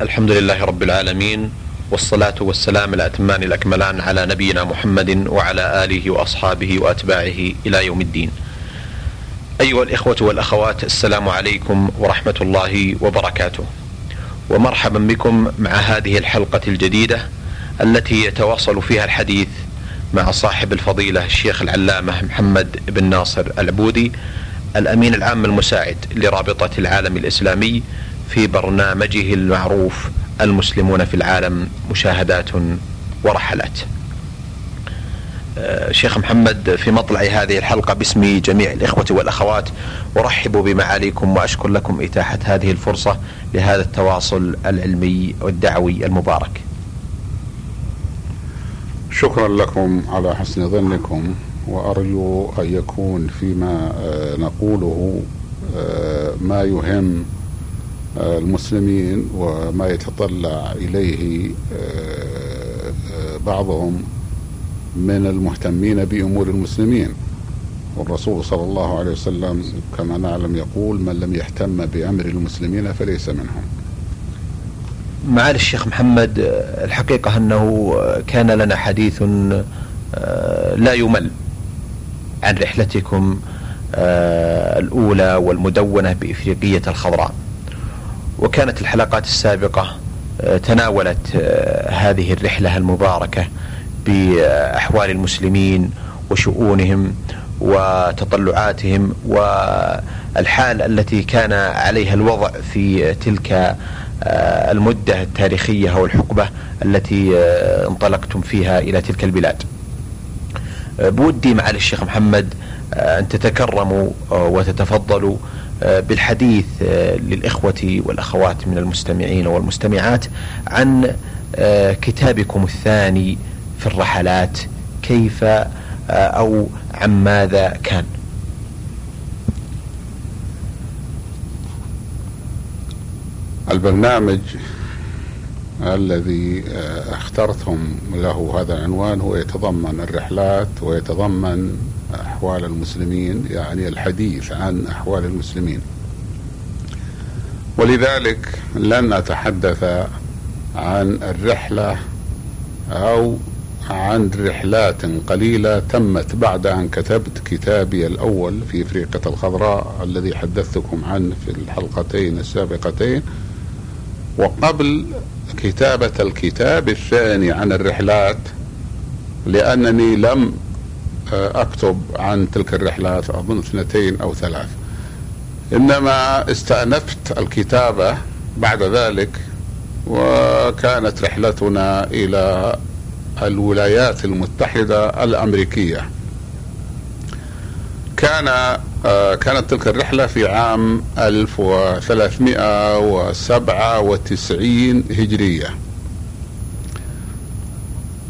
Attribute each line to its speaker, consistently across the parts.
Speaker 1: الحمد لله رب العالمين والصلاة والسلام الأتمان الأكملان على نبينا محمد وعلى آله وأصحابه وأتباعه إلى يوم الدين. أيها الإخوة والأخوات السلام عليكم ورحمة الله وبركاته. ومرحبا بكم مع هذه الحلقة الجديدة التي يتواصل فيها الحديث مع صاحب الفضيلة الشيخ العلامة محمد بن ناصر العبودي الأمين العام المساعد لرابطة العالم الإسلامي في برنامجه المعروف المسلمون في العالم مشاهدات ورحلات. آه، شيخ محمد في مطلع هذه الحلقة باسم جميع الإخوة والأخوات أرحب بمعاليكم وأشكر لكم إتاحة هذه الفرصة لهذا التواصل العلمي والدعوي المبارك
Speaker 2: شكرا لكم على حسن ظنكم وأرجو أن يكون فيما آه، نقوله آه، ما يهم المسلمين وما يتطلع إليه آه، آه، بعضهم من المهتمين بأمور المسلمين والرسول صلى الله عليه وسلم كما نعلم يقول من لم يهتم بأمر المسلمين فليس منهم.
Speaker 1: معالي الشيخ محمد الحقيقة أنه كان لنا حديث آه، لا يمل عن رحلتكم الأولى والمدونة بإفريقية الخضراء. وكانت الحلقات السابقة آه، تناولت آه، هذه الرحلة المباركة بأحوال المسلمين وشؤونهم وتطلعاتهم والحال التي كان عليها الوضع في تلك آه، المدة التاريخية أو الحقبة التي انطلقتم فيها إلى تلك البلاد. بودي معالي الشيخ محمد أن تتكرموا وتتفضلوا بالحديث آه، للإخوة والأخوات من المستمعين والمستمعات عن آه، كتابكم الثاني في الرحلات كيف أو عن ماذا كان؟
Speaker 2: البرنامج الذي اخترتم له هذا العنوان هو يتضمن الرحلات ويتضمن أحوال المسلمين يعني الحديث عن أحوال المسلمين. ولذلك لن أتحدث عن الرحلة أو عن رحلات قليلة تمت بعد أن كتبت كتابي الأول في إفريقيا الخضراء الذي حدثتكم عنه في الحلقتين السابقتين. وقبل كتابة الكتاب الثاني عن الرحلات لأنني لم أكتب عن تلك الرحلات أظن اثنتين أو ثلاث. إنما استأنفت الكتابة بعد ذلك وكانت رحلتنا إلى الولايات المتحدة الأمريكية. كان كانت تلك الرحلة في عام 1397 هجرية.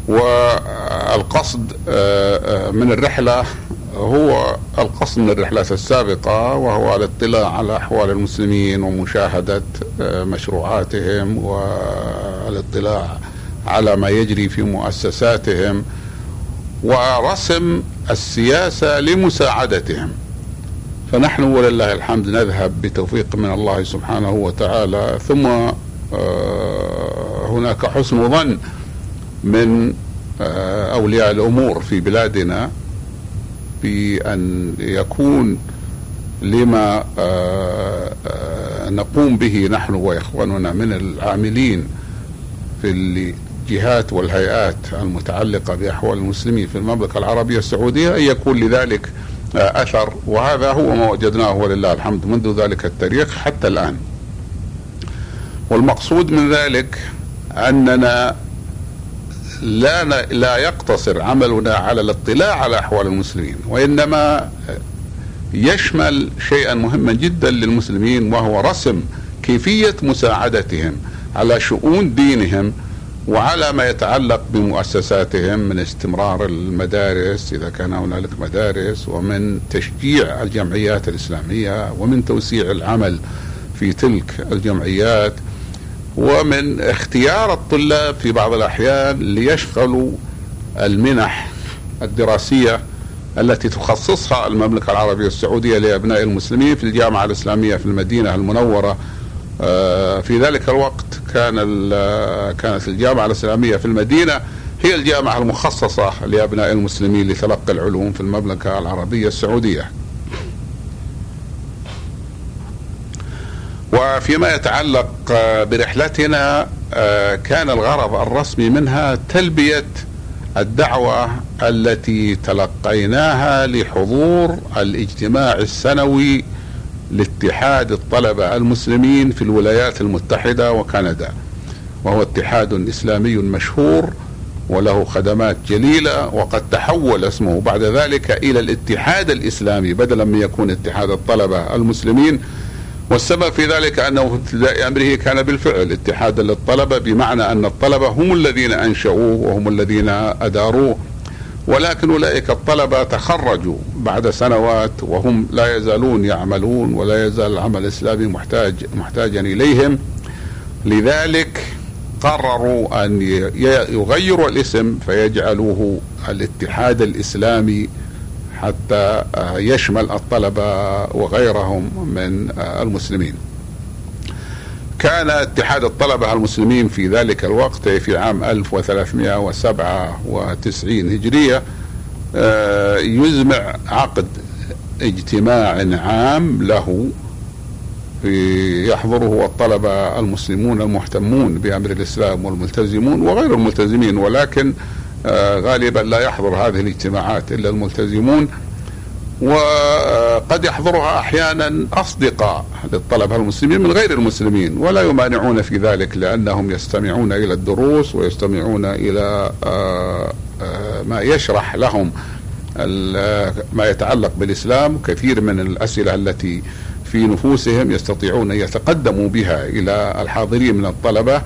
Speaker 2: والقصد آه، آه، من الرحلة هو القصد من الرحلات السابقة وهو الاطلاع على أحوال المسلمين ومشاهدة آه، مشروعاتهم والاطلاع على ما يجري في مؤسساتهم ورسم السياسة لمساعدتهم. فنحن ولله الحمد نذهب بتوفيق من الله سبحانه وتعالى ثم هناك حسن ظن من آه، أولياء الأمور في بلادنا بأن يكون لما آه، آه، نقوم به نحن وإخواننا من العاملين في الجهات والهيئات المتعلقة بأحوال المسلمين في المملكة العربية السعودية أن يكون لذلك أثر. وهذا هو ما وجدناه ولله الحمد منذ ذلك التاريخ حتى الآن. والمقصود من ذلك أننا لا لا يقتصر عملنا على الاطلاع على أحوال المسلمين وإنما يشمل شيئا مهما جدا للمسلمين وهو رسم كيفية مساعدتهم على شؤون دينهم وعلى ما يتعلق بمؤسساتهم من استمرار المدارس إذا كان هنالك مدارس ومن تشجيع الجمعيات الإسلامية ومن توسيع العمل في تلك الجمعيات. ومن اختيار الطلاب في بعض الأحيان ليشغلوا المنح الدراسية التي تخصصها المملكة العربية السعودية لأبناء المسلمين في الجامعة الإسلامية في المدينة المنورة. آه، في ذلك الوقت كان كانت الجامعة الإسلامية في المدينة هي الجامعة المخصصة لأبناء المسلمين لتلقي العلوم في المملكة العربية السعودية. وفيما يتعلق برحلتنا كان الغرض الرسمي منها تلبية الدعوة التي تلقيناها لحضور الاجتماع السنوي لاتحاد الطلبة المسلمين في الولايات المتحدة وكندا. وهو اتحاد إسلامي مشهور وله خدمات جليلة وقد تحول اسمه بعد ذلك إلى الاتحاد الإسلامي بدلا من يكون اتحاد الطلبة المسلمين والسبب في ذلك أنه في ابتداء أمره كان بالفعل اتحادا للطلبة بمعنى أن الطلبة هم الذين أنشأوه وهم الذين أداروه. ولكن أولئك الطلبة تخرجوا بعد سنوات وهم لا يزالون يعملون ولا يزال العمل الإسلامي محتاج محتاجا إليهم. لذلك قرروا أن يغيروا الاسم فيجعلوه الاتحاد الإسلامي حتى يشمل الطلبة وغيرهم من المسلمين. كان اتحاد الطلبة المسلمين في ذلك الوقت في عام 1397 هجرية آه، يزمع عقد اجتماع عام له يحضره الطلبة المسلمون المهتمون بأمر الإسلام والملتزمون وغير الملتزمين ولكن آه، غالبا لا يحضر هذه الاجتماعات إلا الملتزمون وقد يحضرها أحيانا أصدقاء للطلبة المسلمين من غير المسلمين ولا يمانعون في ذلك لأنهم يستمعون إلى الدروس ويستمعون إلى آه، آه، ما يشرح لهم ما يتعلق بالإسلام. كثير من الأسئلة التي في نفوسهم يستطيعون أن يتقدموا بها إلى الحاضرين من الطلبة.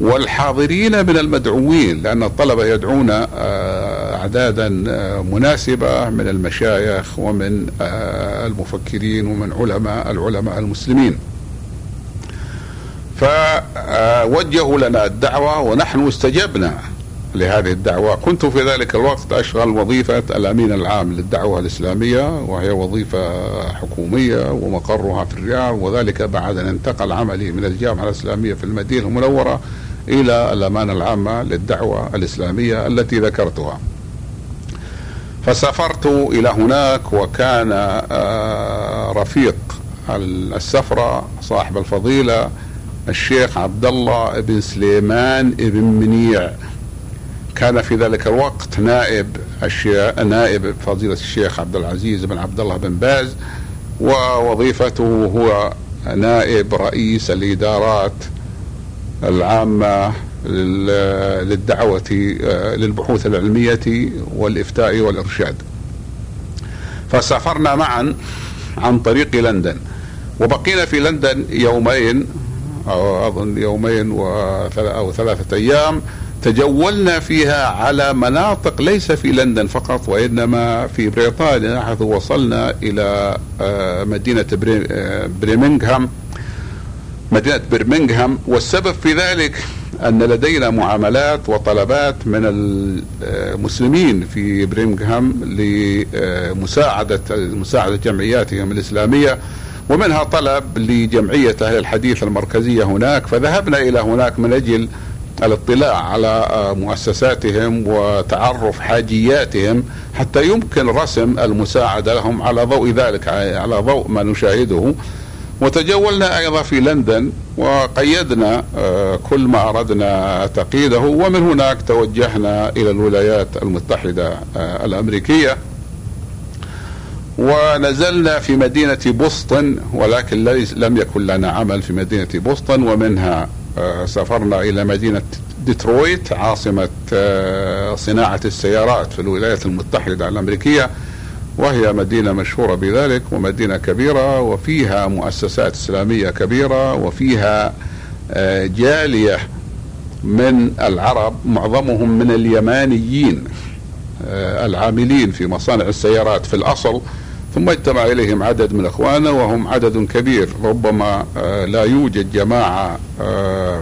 Speaker 2: والحاضرين من المدعوين لأن الطلبة يدعون آه، أعدادا آه، مناسبة من المشايخ ومن آه، المفكرين ومن علماء العلماء المسلمين. فوجهوا لنا الدعوة ونحن استجبنا لهذه الدعوة. كنت في ذلك الوقت أشغل وظيفة الأمين العام للدعوة الإسلامية وهي وظيفة حكومية ومقرها في الرياض وذلك بعد أن انتقل عملي من الجامعة الإسلامية في المدينة المنورة إلى الأمانة العامة للدعوة الإسلامية التي ذكرتها. فسافرت إلى هناك وكان آه، رفيق السفرة صاحب الفضيلة الشيخ عبد الله بن سليمان بن منيع. كان في ذلك الوقت نائب نائب فضيلة الشيخ عبد العزيز بن عبد الله بن باز ووظيفته هو نائب رئيس الإدارات العامة للدعوة آه، للبحوث العلمية والإفتاء والإرشاد. فسافرنا معا عن طريق لندن وبقينا في لندن يومين أو أظن يومين أو ثلاثة أيام تجولنا فيها على مناطق ليس في لندن فقط وإنما في بريطانيا حيث وصلنا إلى آه، مدينة آه، بريمنغهام مدينة برمنغهام والسبب في ذلك أن لدينا معاملات وطلبات من المسلمين في برمنغهام لمساعدة مساعدة جمعياتهم الإسلامية ومنها طلب لجمعية أهل الحديث المركزية هناك فذهبنا إلى هناك من أجل الاطلاع على مؤسساتهم وتعرف حاجياتهم حتى يمكن رسم المساعدة لهم على ضوء ذلك على ضوء ما نشاهده. وتجولنا أيضا في لندن وقيدنا آه، كل ما أردنا تقييده ومن هناك توجهنا إلى الولايات المتحدة آه، الأمريكية. ونزلنا في مدينة بوسطن ولكن لم يكن لنا عمل في مدينة بوسطن ومنها آه، سافرنا إلى مدينة ديترويت عاصمة صناعة السيارات في الولايات المتحدة الأمريكية. وهي مدينة مشهورة بذلك ومدينة كبيرة وفيها مؤسسات إسلامية كبيرة وفيها آه، جالية من العرب معظمهم من اليمانيين آه، العاملين في مصانع السيارات في الأصل. ثم اجتمع إليهم عدد من إخواننا وهم عدد كبير. ربما آه، لا يوجد جماعة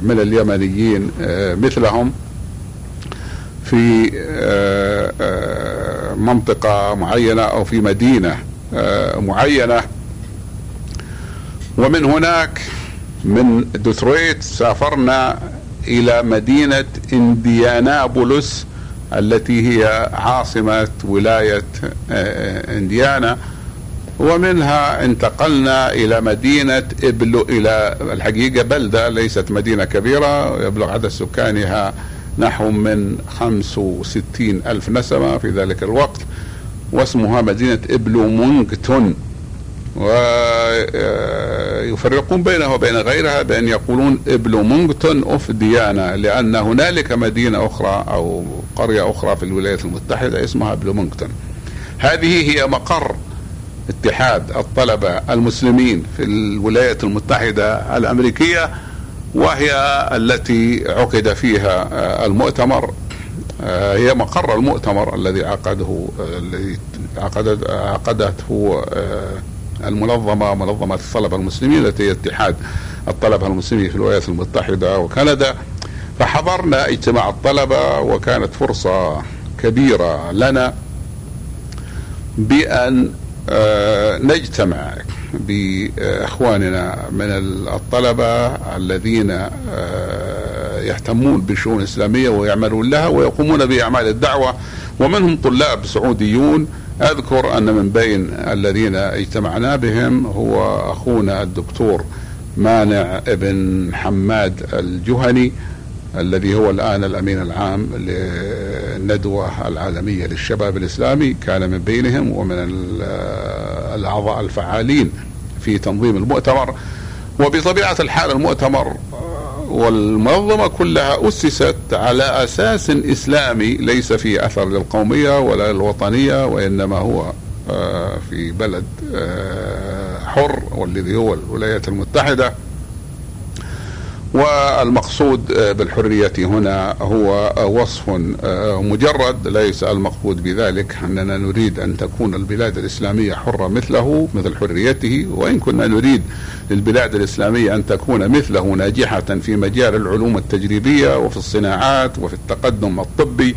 Speaker 2: من اليمنيين مثلهم في منطقة معينة أو في مدينة آه، معينة. ومن هناك من دوترويت سافرنا إلى مدينة انديانابولس التي هي عاصمة ولاية إنديانا. ومنها انتقلنا إلى مدينة إبلو إلى الحقيقة بلدة ليست مدينة كبيرة يبلغ عدد سكانها نحو من 65 ألف نسمة في ذلك الوقت واسمها مدينة إبلو مونغتون. ويفرقون بينها وبين غيرها بأن يقولون إبلو مونغتون أوف ديانا لأن هنالك مدينة أخرى أو قرية أخرى في الولايات المتحدة اسمها إبلو مونغتون. هذه هي مقر اتحاد الطلبة المسلمين في الولايات المتحدة الأمريكية وهي التي عقد فيها المؤتمر هي مقر المؤتمر الذي عقده الذي عقدت عقدته المنظمة منظمة الطلبة المسلمين التي هي اتحاد الطلبة المسلمين في الولايات المتحدة وكندا. فحضرنا اجتماع الطلبة وكانت فرصة كبيرة لنا بأن نجتمع بإخواننا من الطلبة الذين يهتمون بالشؤون الاسلاميه ويعملون لها ويقومون بأعمال الدعوة ومنهم طلاب سعوديون. أذكر أن من بين الذين اجتمعنا بهم هو أخونا الدكتور مانع ابن حماد الجهني الذي هو الآن الأمين العام للندوه العالمية للشباب الإسلامي. كان من بينهم ومن الأعضاء الفعالين في تنظيم المؤتمر وبطبيعة الحال المؤتمر والمنظمة كلها أسست على أساس إسلامي ليس في أثر للقومية ولا للوطنية وإنما هو في بلد حر والذي هو الولايات المتحدة. والمقصود بالحرية هنا هو وصف مجرد ليس المقصود بذلك أننا نريد أن تكون البلاد الإسلامية حرة مثله مثل حريته وإن كنا نريد للبلاد الإسلامية أن تكون مثله ناجحة في مجال العلوم التجريبية وفي الصناعات وفي التقدم الطبي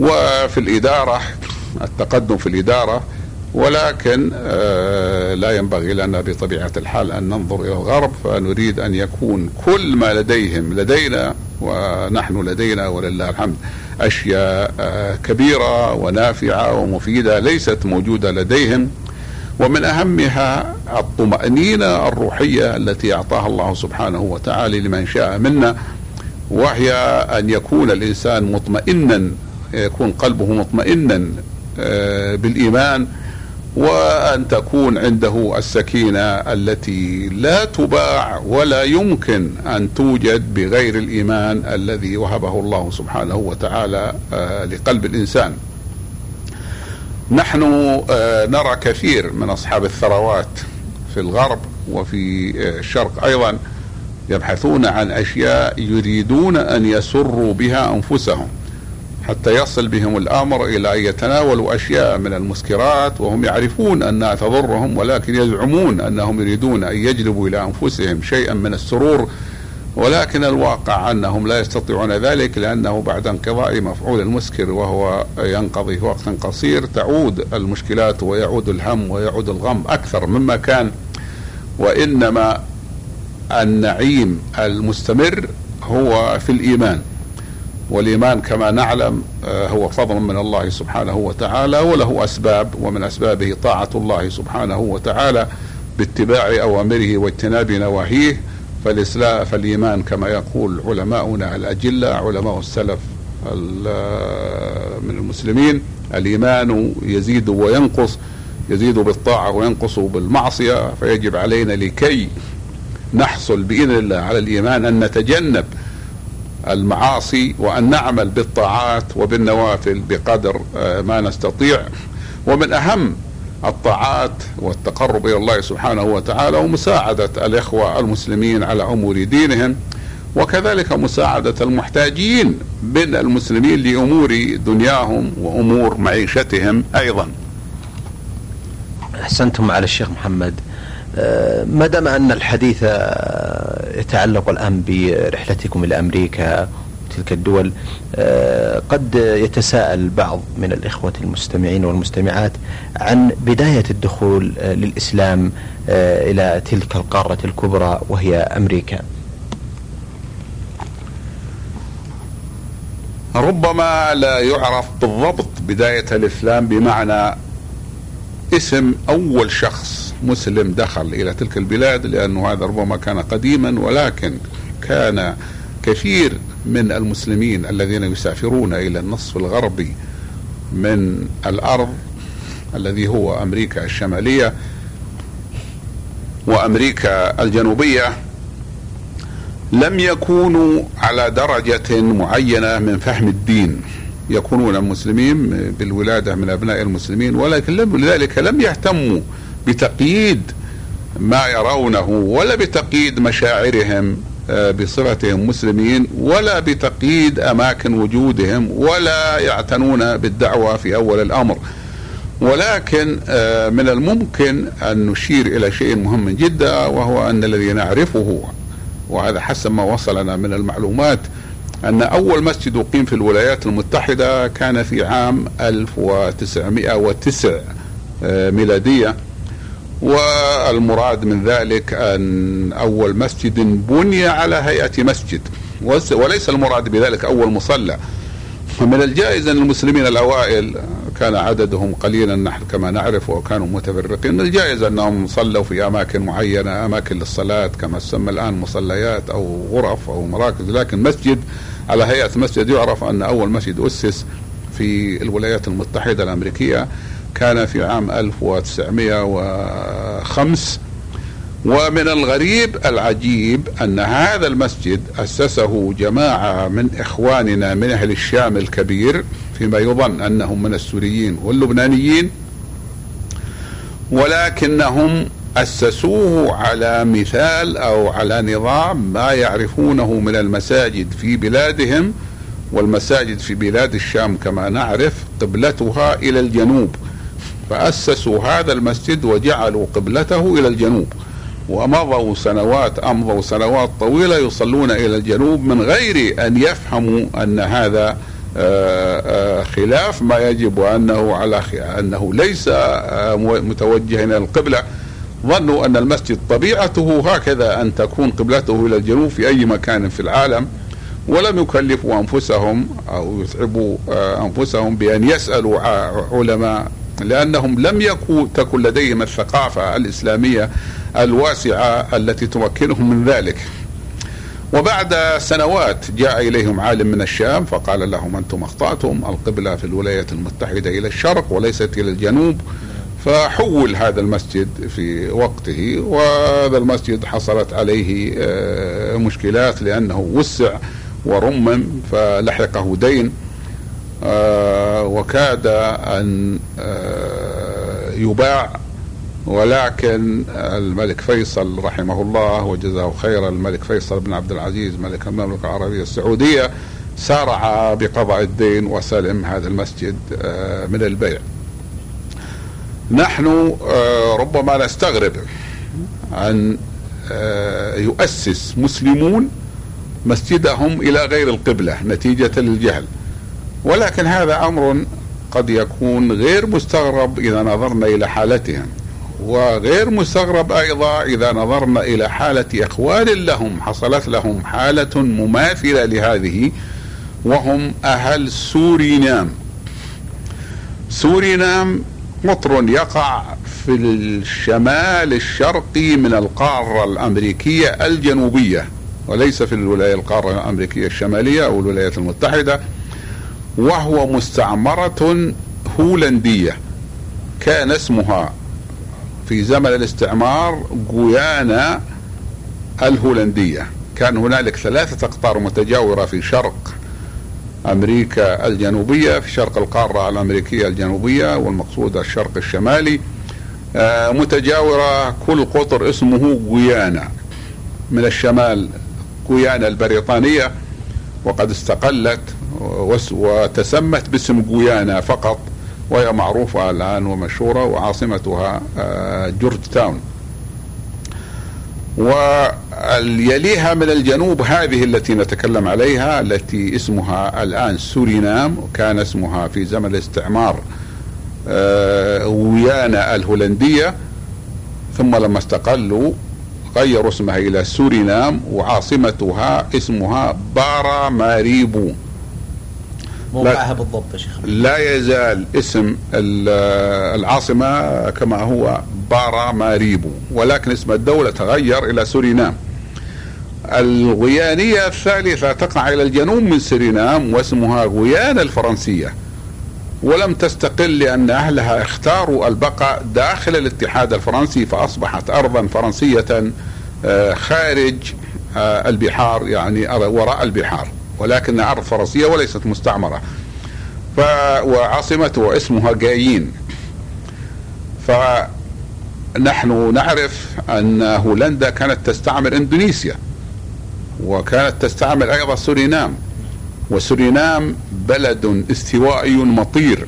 Speaker 2: وفي الإدارة التقدم في الإدارة ولكن لا ينبغي لنا بطبيعة الحال أن ننظر إلى الغرب فنريد أن يكون كل ما لديهم لدينا ونحن لدينا ولله الحمد أشياء كبيرة ونافعة ومفيدة ليست موجودة لديهم. ومن أهمها الطمأنينة الروحية التي أعطاها الله سبحانه وتعالى لمن شاء منا وهي أن يكون الإنسان مطمئنا يكون قلبه مطمئنا بالإيمان وأن تكون عنده السكينة التي لا تباع ولا يمكن أن توجد بغير الإيمان الذي وهبه الله سبحانه وتعالى لقلب الإنسان. نحن نرى كثير من أصحاب الثروات في الغرب وفي الشرق أيضا يبحثون عن أشياء يريدون أن يسروا بها أنفسهم. حتى يصل بهم الأمر إلى أن يتناولوا أشياء من المسكرات وهم يعرفون أنها تضرهم ولكن يزعمون أنهم يريدون أن يجلبوا إلى أنفسهم شيئا من السرور ولكن الواقع أنهم لا يستطيعون ذلك لأنه بعد انقضاء مفعول المسكر وهو ينقضي في وقت قصير تعود المشكلات ويعود الهم ويعود الغم أكثر مما كان وإنما النعيم المستمر هو في الإيمان والإيمان كما نعلم هو فضل من الله سبحانه وتعالى وله أسباب ومن أسبابه طاعة الله سبحانه وتعالى باتباع أوامره واجتناب نواهيه. فالاسلام فالإيمان كما يقول علماؤنا الأجلة علماء السلف من المسلمين الإيمان يزيد وينقص يزيد بالطاعة وينقص بالمعصية. فيجب علينا لكي نحصل بإذن الله على الإيمان أن نتجنب المعاصي وأن نعمل بالطاعات وبالنوافل بقدر ما نستطيع ومن أهم الطاعات والتقرب إلى الله سبحانه وتعالى ومساعده الإخوة المسلمين على أمور دينهم وكذلك مساعدة المحتاجين من المسلمين لأمور دنياهم وأمور معيشتهم أيضا.
Speaker 1: أحسنتم على الشيخ محمد. ما دام أن الحديث يتعلق الآن برحلتكم إلى أمريكا تلك الدول آه، قد يتساءل بعض من الإخوة المستمعين والمستمعات عن بداية الدخول للإسلام إلى تلك القارة الكبرى وهي أمريكا.
Speaker 2: ربما لا يعرف بالضبط بداية الإسلام بمعنى اسم أول شخص مسلم دخل إلى تلك البلاد لأنه هذا ربما كان قديما ولكن كان كثير من المسلمين الذين يسافرون إلى النصف الغربي من الأرض الذي هو أمريكا الشمالية وأمريكا الجنوبية لم يكونوا على درجة معينة من فهم الدين. يكونون مسلمين بالولادة من أبناء المسلمين ولكن لذلك لم يهتموا بتقييد ما يرونه ولا بتقييد مشاعرهم آه، بصفتهم مسلمين ولا بتقييد أماكن وجودهم ولا يعتنون بالدعوة في أول الأمر. ولكن آه، من الممكن أن نشير إلى شيء مهم جدا وهو أن الذي نعرفه وهذا حسب ما وصلنا من المعلومات أن أول مسجد أقيم في الولايات المتحدة كان في عام 1909 آه، ميلادية. والمراد من ذلك أن أول مسجد بني على هيئة مسجد وليس المراد بذلك أول مصلى. ومن الجائز أن المسلمين الأوائل كان عددهم قليلا نحن كما نعرف وكانوا متفرقين. الجائز أنهم صلوا في أماكن معينة أماكن للصلاة كما تسمى الآن مصليات أو غرف أو مراكز. لكن مسجد على هيئة مسجد يعرف أن أول مسجد أسس في الولايات المتحدة الأمريكية كان في عام 1905 ومن الغريب العجيب أن هذا المسجد أسسه جماعة من إخواننا من أهل الشام الكبير فيما يظن أنهم من السوريين واللبنانيين ولكنهم أسسوه على مثال أو على نظام ما يعرفونه من المساجد في بلادهم والمساجد في بلاد الشام كما نعرف قبلتها إلى الجنوب. فأسسوا هذا المسجد وجعلوا قبلته إلى الجنوب. ومضوا سنوات أمضوا سنوات طويلة يصلون إلى الجنوب من غير أن يفهموا أن هذا آه، آه، خلاف. ما يجب وأنه على أنه ليس آه، متوجها إلى القبلة. ظنوا أن المسجد طبيعته هكذا أن تكون قبلته إلى الجنوب في أي مكان في العالم. ولم يكلفوا أنفسهم أو يتعبوا أنفسهم بأن يسألوا علماء لأنهم لم يكن تكن لديهم الثقافة الإسلامية الواسعة التي تمكنهم من ذلك. وبعد سنوات جاء إليهم عالم من الشام فقال لهم أنتم أخطأتم القبلة في الولايات المتحدة إلى الشرق وليست إلى الجنوب. فحول هذا المسجد في وقته وهذا المسجد حصلت عليه آه، مشكلات لأنه وسع ورمم فلحقه دين آه، وكاد أن آه، يباع ولكن الملك فيصل رحمه الله وجزاه خيرا الملك فيصل بن عبد العزيز ملك المملكة العربية السعودية سارع بقضاء الدين وسلم هذا المسجد آه، من البيع. نحن ربما نستغرب أن يؤسس مسلمون مسجدهم إلى غير القبلة نتيجة للجهل. ولكن هذا أمر قد يكون غير مستغرب إذا نظرنا إلى حالتهم. وغير مستغرب أيضا إذا نظرنا إلى حالة إخوان لهم حصلت لهم حالة مماثلة لهذه وهم أهل سورينام. سورينام قطر يقع في الشمال الشرقي من القارة الأمريكية الجنوبية وليس في الولاية القارة الأمريكية الشمالية أو الولايات المتحدة وهو مستعمرة هولندية كان اسمها في زمن الاستعمار غويانا الهولندية. كان هنالك ثلاثة أقطار متجاورة في شرق أمريكا الجنوبية في شرق القارة الأمريكية الجنوبية والمقصود الشرق الشمالي. آه، متجاورة كل قطر اسمه غويانا. من الشمال غويانا البريطانية وقد استقلت وتسمت باسم غويانا فقط. وهي معروفة الآن ومشهورة وعاصمتها آه، جورج تاون يليها من الجنوب هذه التي نتكلم عليها التي اسمها الآن سورينام وكان اسمها في زمن الاستعمار آه، غيانا الهولندية. ثم لما استقلوا غيروا اسمها إلى سورينام وعاصمتها اسمها بارا ماريبو
Speaker 3: موقعها بالضبط يا شيخ.
Speaker 2: لا يزال اسم العاصمة كما هو بارا ماريبو ولكن اسم الدولة تغير إلى سورينام. الغيانا الثالثة تقع إلى الجنوب من سورينام واسمها غيانا الفرنسية. ولم تستقل لأن أهلها اختاروا البقاء داخل الاتحاد الفرنسي فأصبحت أرضا فرنسية آه، خارج آه، البحار يعني وراء البحار. ولكنها أرض فرنسية وليست مستعمرة. ف وعاصمته اسمها جايين. فنحن نعرف أن هولندا كانت تستعمر إندونيسيا وكانت تستعمل أيضا سورينام. وسورينام بلد استوائي مطير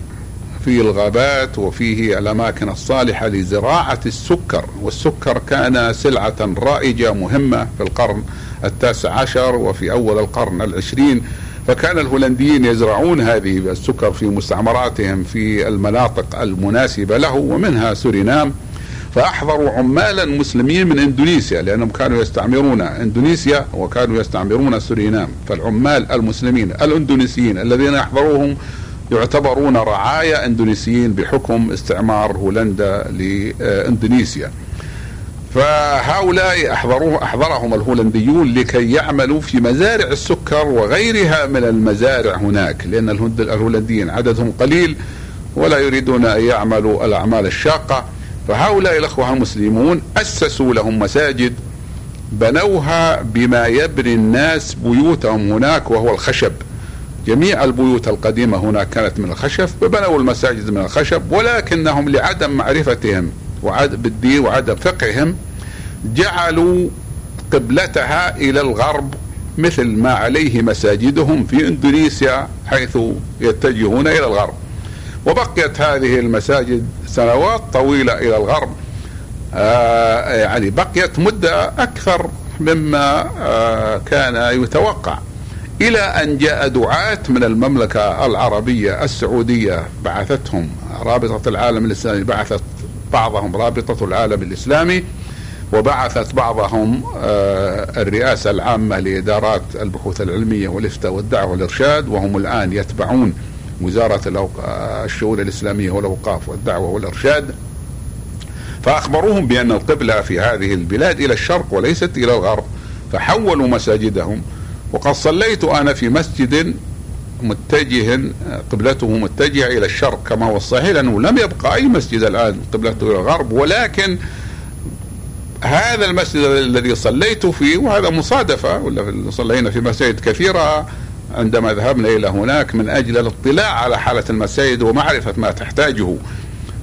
Speaker 2: فيه الغابات وفيه الأماكن الصالحة لزراعة السكر. والسكر كان سلعة رائجة مهمة في القرن التاسع عشر وفي أول القرن العشرين فكان الهولنديين يزرعون هذه السكر في مستعمراتهم في المناطق المناسبة له ومنها سورينام فأحضروا عمالا مسلمين من إندونيسيا لأنهم كانوا يستعمرون إندونيسيا وكانوا يستعمرون سورينام فالعمال المسلمين الإندونيسيين الذين يحضروهم يعتبرون رعايا إندونيسيين بحكم استعمار هولندا لإندونيسيا. فهؤلاء احضروه أحضرهم الهولنديون لكي يعملوا في مزارع السكر وغيرها من المزارع هناك لأن الهولنديين عددهم قليل ولا يريدون أن يعملوا الأعمال الشاقة. فهؤلاء الأخوة المسلمون أسسوا لهم مساجد بنوها بما يبني الناس بيوتهم هناك وهو الخشب. جميع البيوت القديمة هناك كانت من الخشب فبنوا المساجد من الخشب ولكنهم لعدم معرفتهم. بالدين وعدم فقههم جعلوا قبلتها إلى الغرب مثل ما عليه مساجدهم في إندونيسيا حيث يتجهون إلى الغرب. وبقيت هذه المساجد سنوات طويلة إلى الغرب. آه يعني بقيت مدة أكثر مما آه كان يتوقع. إلى أن جاء دعاة من المملكة العربية السعودية بعثتهم رابطة العالم الإسلامي بعثت بعضهم رابطة العالم الإسلامي وبعثت بعضهم آه، الرئاسة العامة لإدارات البحوث العلمية والإفتاء والدعوة والإرشاد وهم الآن يتبعون وزارة الشؤون الإسلامية والأوقاف والدعوة والإرشاد. فأخبروهم بأن القبلة في هذه البلاد إلى الشرق وليست إلى الغرب فحولوا مساجدهم. وقد صليت أنا في مسجد متجه قبلته متجهة إلى الشرق كما هو الصحيح لأنه لم يبقى أي مسجد الآن قبلته إلى الغرب ولكن هذا المسجد الذي صليت فيه وهذا مصادفة ولا صلينا في مساجد كثيرة عندما ذهبنا إلى هناك من أجل الاطلاع على حالة المساجد ومعرفة ما تحتاجه.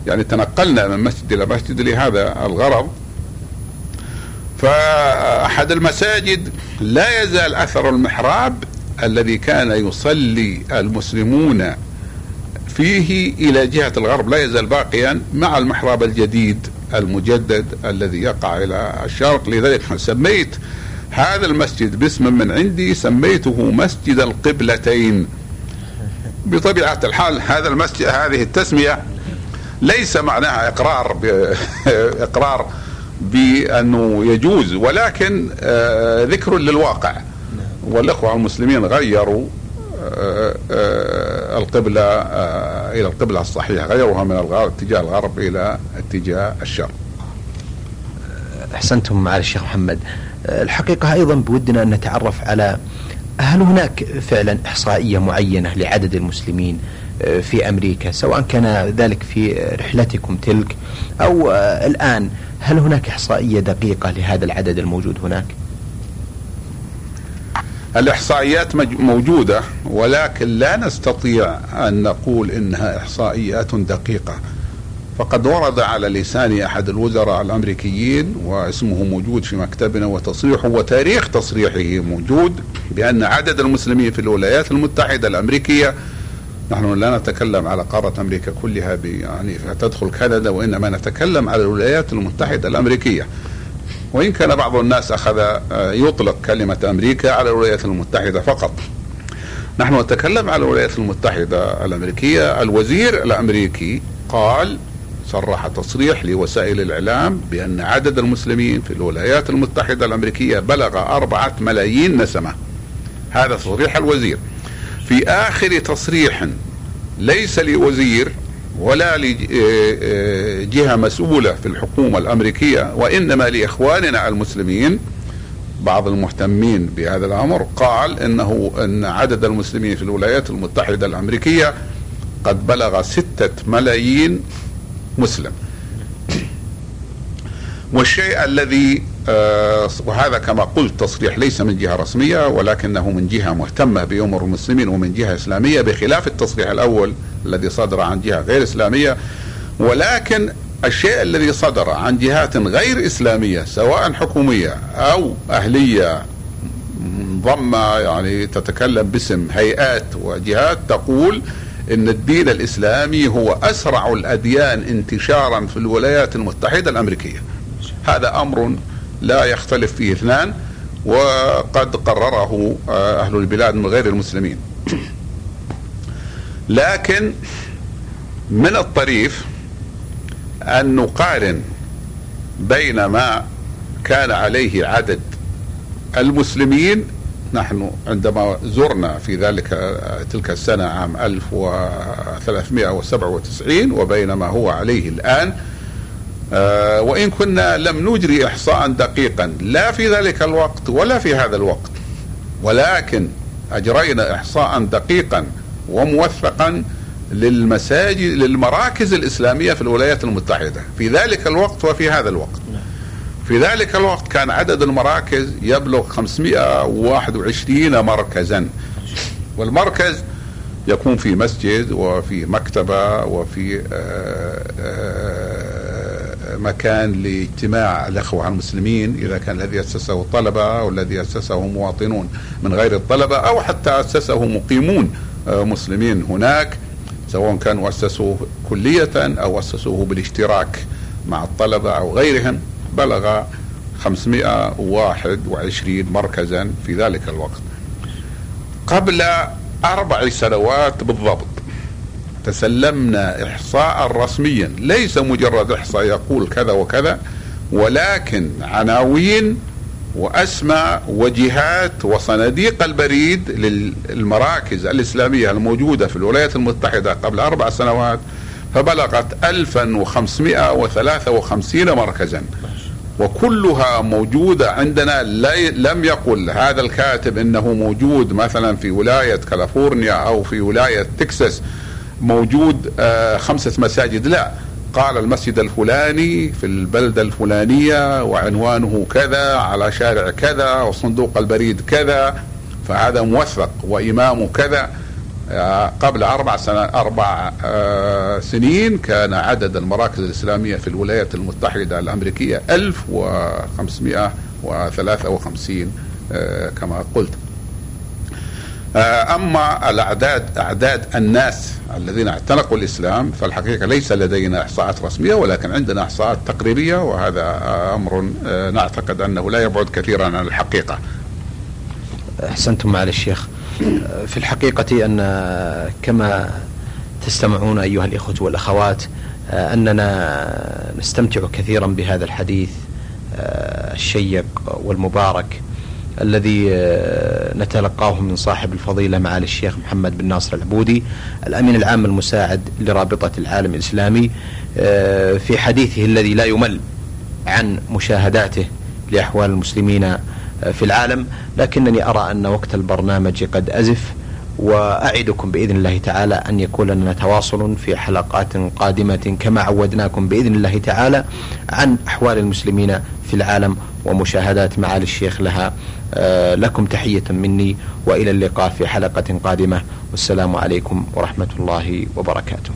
Speaker 2: يعني تنقلنا من مسجد إلى مسجد لهذا الغرض. فأحد المساجد لا يزال أثر المحراب الذي كان يصلي المسلمون فيه إلى جهة الغرب لا يزال باقيا مع المحراب الجديد المجدد الذي يقع إلى الشرق. لذلك سميت هذا المسجد باسم من عندي سميته مسجد القبلتين. بطبيعة الحال هذا المسجد هذه التسمية ليس معناها إقرار إقرار بأنه يجوز ولكن آه ذكر للواقع. والإخوة المسلمين غيروا آه آه القبلة آه، إلى القبلة الصحيحة غيروها من الغرب اتجاه الغرب إلى اتجاه الشرق.
Speaker 3: أحسنتم معالي الشيخ محمد. الحقيقة أيضا بودنا أن نتعرف على هل هناك فعلا إحصائية معينة لعدد المسلمين في أمريكا سواء كان ذلك في رحلتكم تلك أو الآن هل هناك إحصائية دقيقة لهذا العدد الموجود هناك؟
Speaker 2: الإحصائيات موجودة ولكن لا نستطيع أن نقول إنها إحصائيات دقيقة. فقد ورد على لسان أحد الوزراء الأمريكيين واسمه موجود في مكتبنا وتصريحه وتاريخ تصريحه موجود بأن عدد المسلمين في الولايات المتحدة الأمريكية نحن لا نتكلم على قارة أمريكا كلها يعني تدخل كندا وإنما نتكلم على الولايات المتحدة الأمريكية. وإن كان بعض الناس أخذ آه، يطلق كلمة أمريكا على الولايات المتحدة فقط. نحن نتكلم على الولايات المتحدة الأمريكية. الوزير الأمريكي قال صرح تصريح لوسائل الإعلام بأن عدد المسلمين في الولايات المتحدة الأمريكية بلغ أربعة ملايين نسمة. هذا تصريح الوزير. في آخر تصريح ليس لوزير ولا لجهة مسؤولة في الحكومة الأمريكية وإنما لإخواننا المسلمين. بعض المهتمين بهذا الأمر قال إنه أن عدد المسلمين في الولايات المتحدة الأمريكية قد بلغ ستة ملايين مسلم. والشيء الذي وهذا كما قلت تصريح ليس من جهة رسمية ولكنه من جهة مهتمة بأمور المسلمين ومن جهة إسلامية بخلاف التصريح الأول الذي صدر عن جهة غير إسلامية ولكن الشيء الذي صدر عن جهات غير إسلامية سواء حكومية أو أهلية منظمة يعني تتكلم باسم هيئات وجهات تقول إن الدين الإسلامي هو أسرع الأديان انتشارا في الولايات المتحدة الأمريكية. هذا أمر لا يختلف فيه اثنان وقد قرره آه، أهل البلاد من غير المسلمين. لكن من الطريف أن نقارن بين ما كان عليه عدد المسلمين نحن عندما زرنا في ذلك تلك السنة عام 1397 وبين ما هو عليه الآن آه، وإن كنا لم نجري إحصاء دقيقا لا في ذلك الوقت ولا في هذا الوقت. ولكن أجرينا إحصاء دقيقا وموثقا للمساجد للمراكز الإسلامية في الولايات المتحدة. في ذلك الوقت وفي هذا الوقت. في ذلك الوقت كان عدد المراكز يبلغ 521 مركزا. والمركز يكون في مسجد وفي مكتبة وفي آه، آه، مكان لاجتماع الأخوة المسلمين إذا كان الذي أسسه الطلبة أو الذي أسسه مواطنون من غير الطلبة أو حتى أسسه مقيمون آه، مسلمين هناك سواء كانوا أسسوه كلية أو أسسوه بالاشتراك مع الطلبة أو غيرهم بلغ 521 مركزا في ذلك الوقت. قبل أربع سنوات بالضبط تسلمنا إحصاء رسميا. ليس مجرد إحصاء يقول كذا وكذا ولكن عناوين وأسماء وجهات وصناديق البريد للمراكز الإسلامية الموجودة في الولايات المتحدة قبل أربع سنوات فبلغت 1553 مركزا. وكلها موجودة عندنا. لم يقل هذا الكاتب إنه موجود مثلا في ولاية كاليفورنيا أو في ولاية تكساس. موجود آه، خمسة مساجد. لا قال المسجد الفلاني في البلدة الفلانية وعنوانه كذا على شارع كذا وصندوق البريد كذا فهذا موثق وإمامه كذا. قبل أربع سنة أربع آه، سنين كان عدد المراكز الإسلامية في الولايات المتحدة الأمريكية 1553 آه، كما قلت. آه، أما الأعداد أعداد الناس الذين اعتنقوا الإسلام فالحقيقة ليس لدينا إحصاءات رسمية ولكن عندنا إحصاءات تقريبية وهذا أمر نعتقد أنه لا يبعد كثيرا عن الحقيقة.
Speaker 1: أحسنتم معالي الشيخ. في الحقيقة أن كما تستمعون أيها الإخوة والأخوات أننا نستمتع كثيرا بهذا الحديث الشيق والمبارك. الذي نتلقاه من صاحب الفضيلة معالي الشيخ محمد بن ناصر العبودي الأمين العام المساعد لرابطة العالم الإسلامي في حديثه الذي لا يمل عن مشاهداته لأحوال المسلمين في العالم. لكنني أرى أن وقت البرنامج قد أزف وأعدكم بإذن الله تعالى أن يكون لنا تواصل في حلقات قادمة كما عودناكم بإذن الله تعالى عن أحوال المسلمين في العالم ومشاهدات معالي الشيخ لها. آه، لكم تحية مني وإلى اللقاء في حلقة قادمة. والسلام عليكم ورحمة الله وبركاته.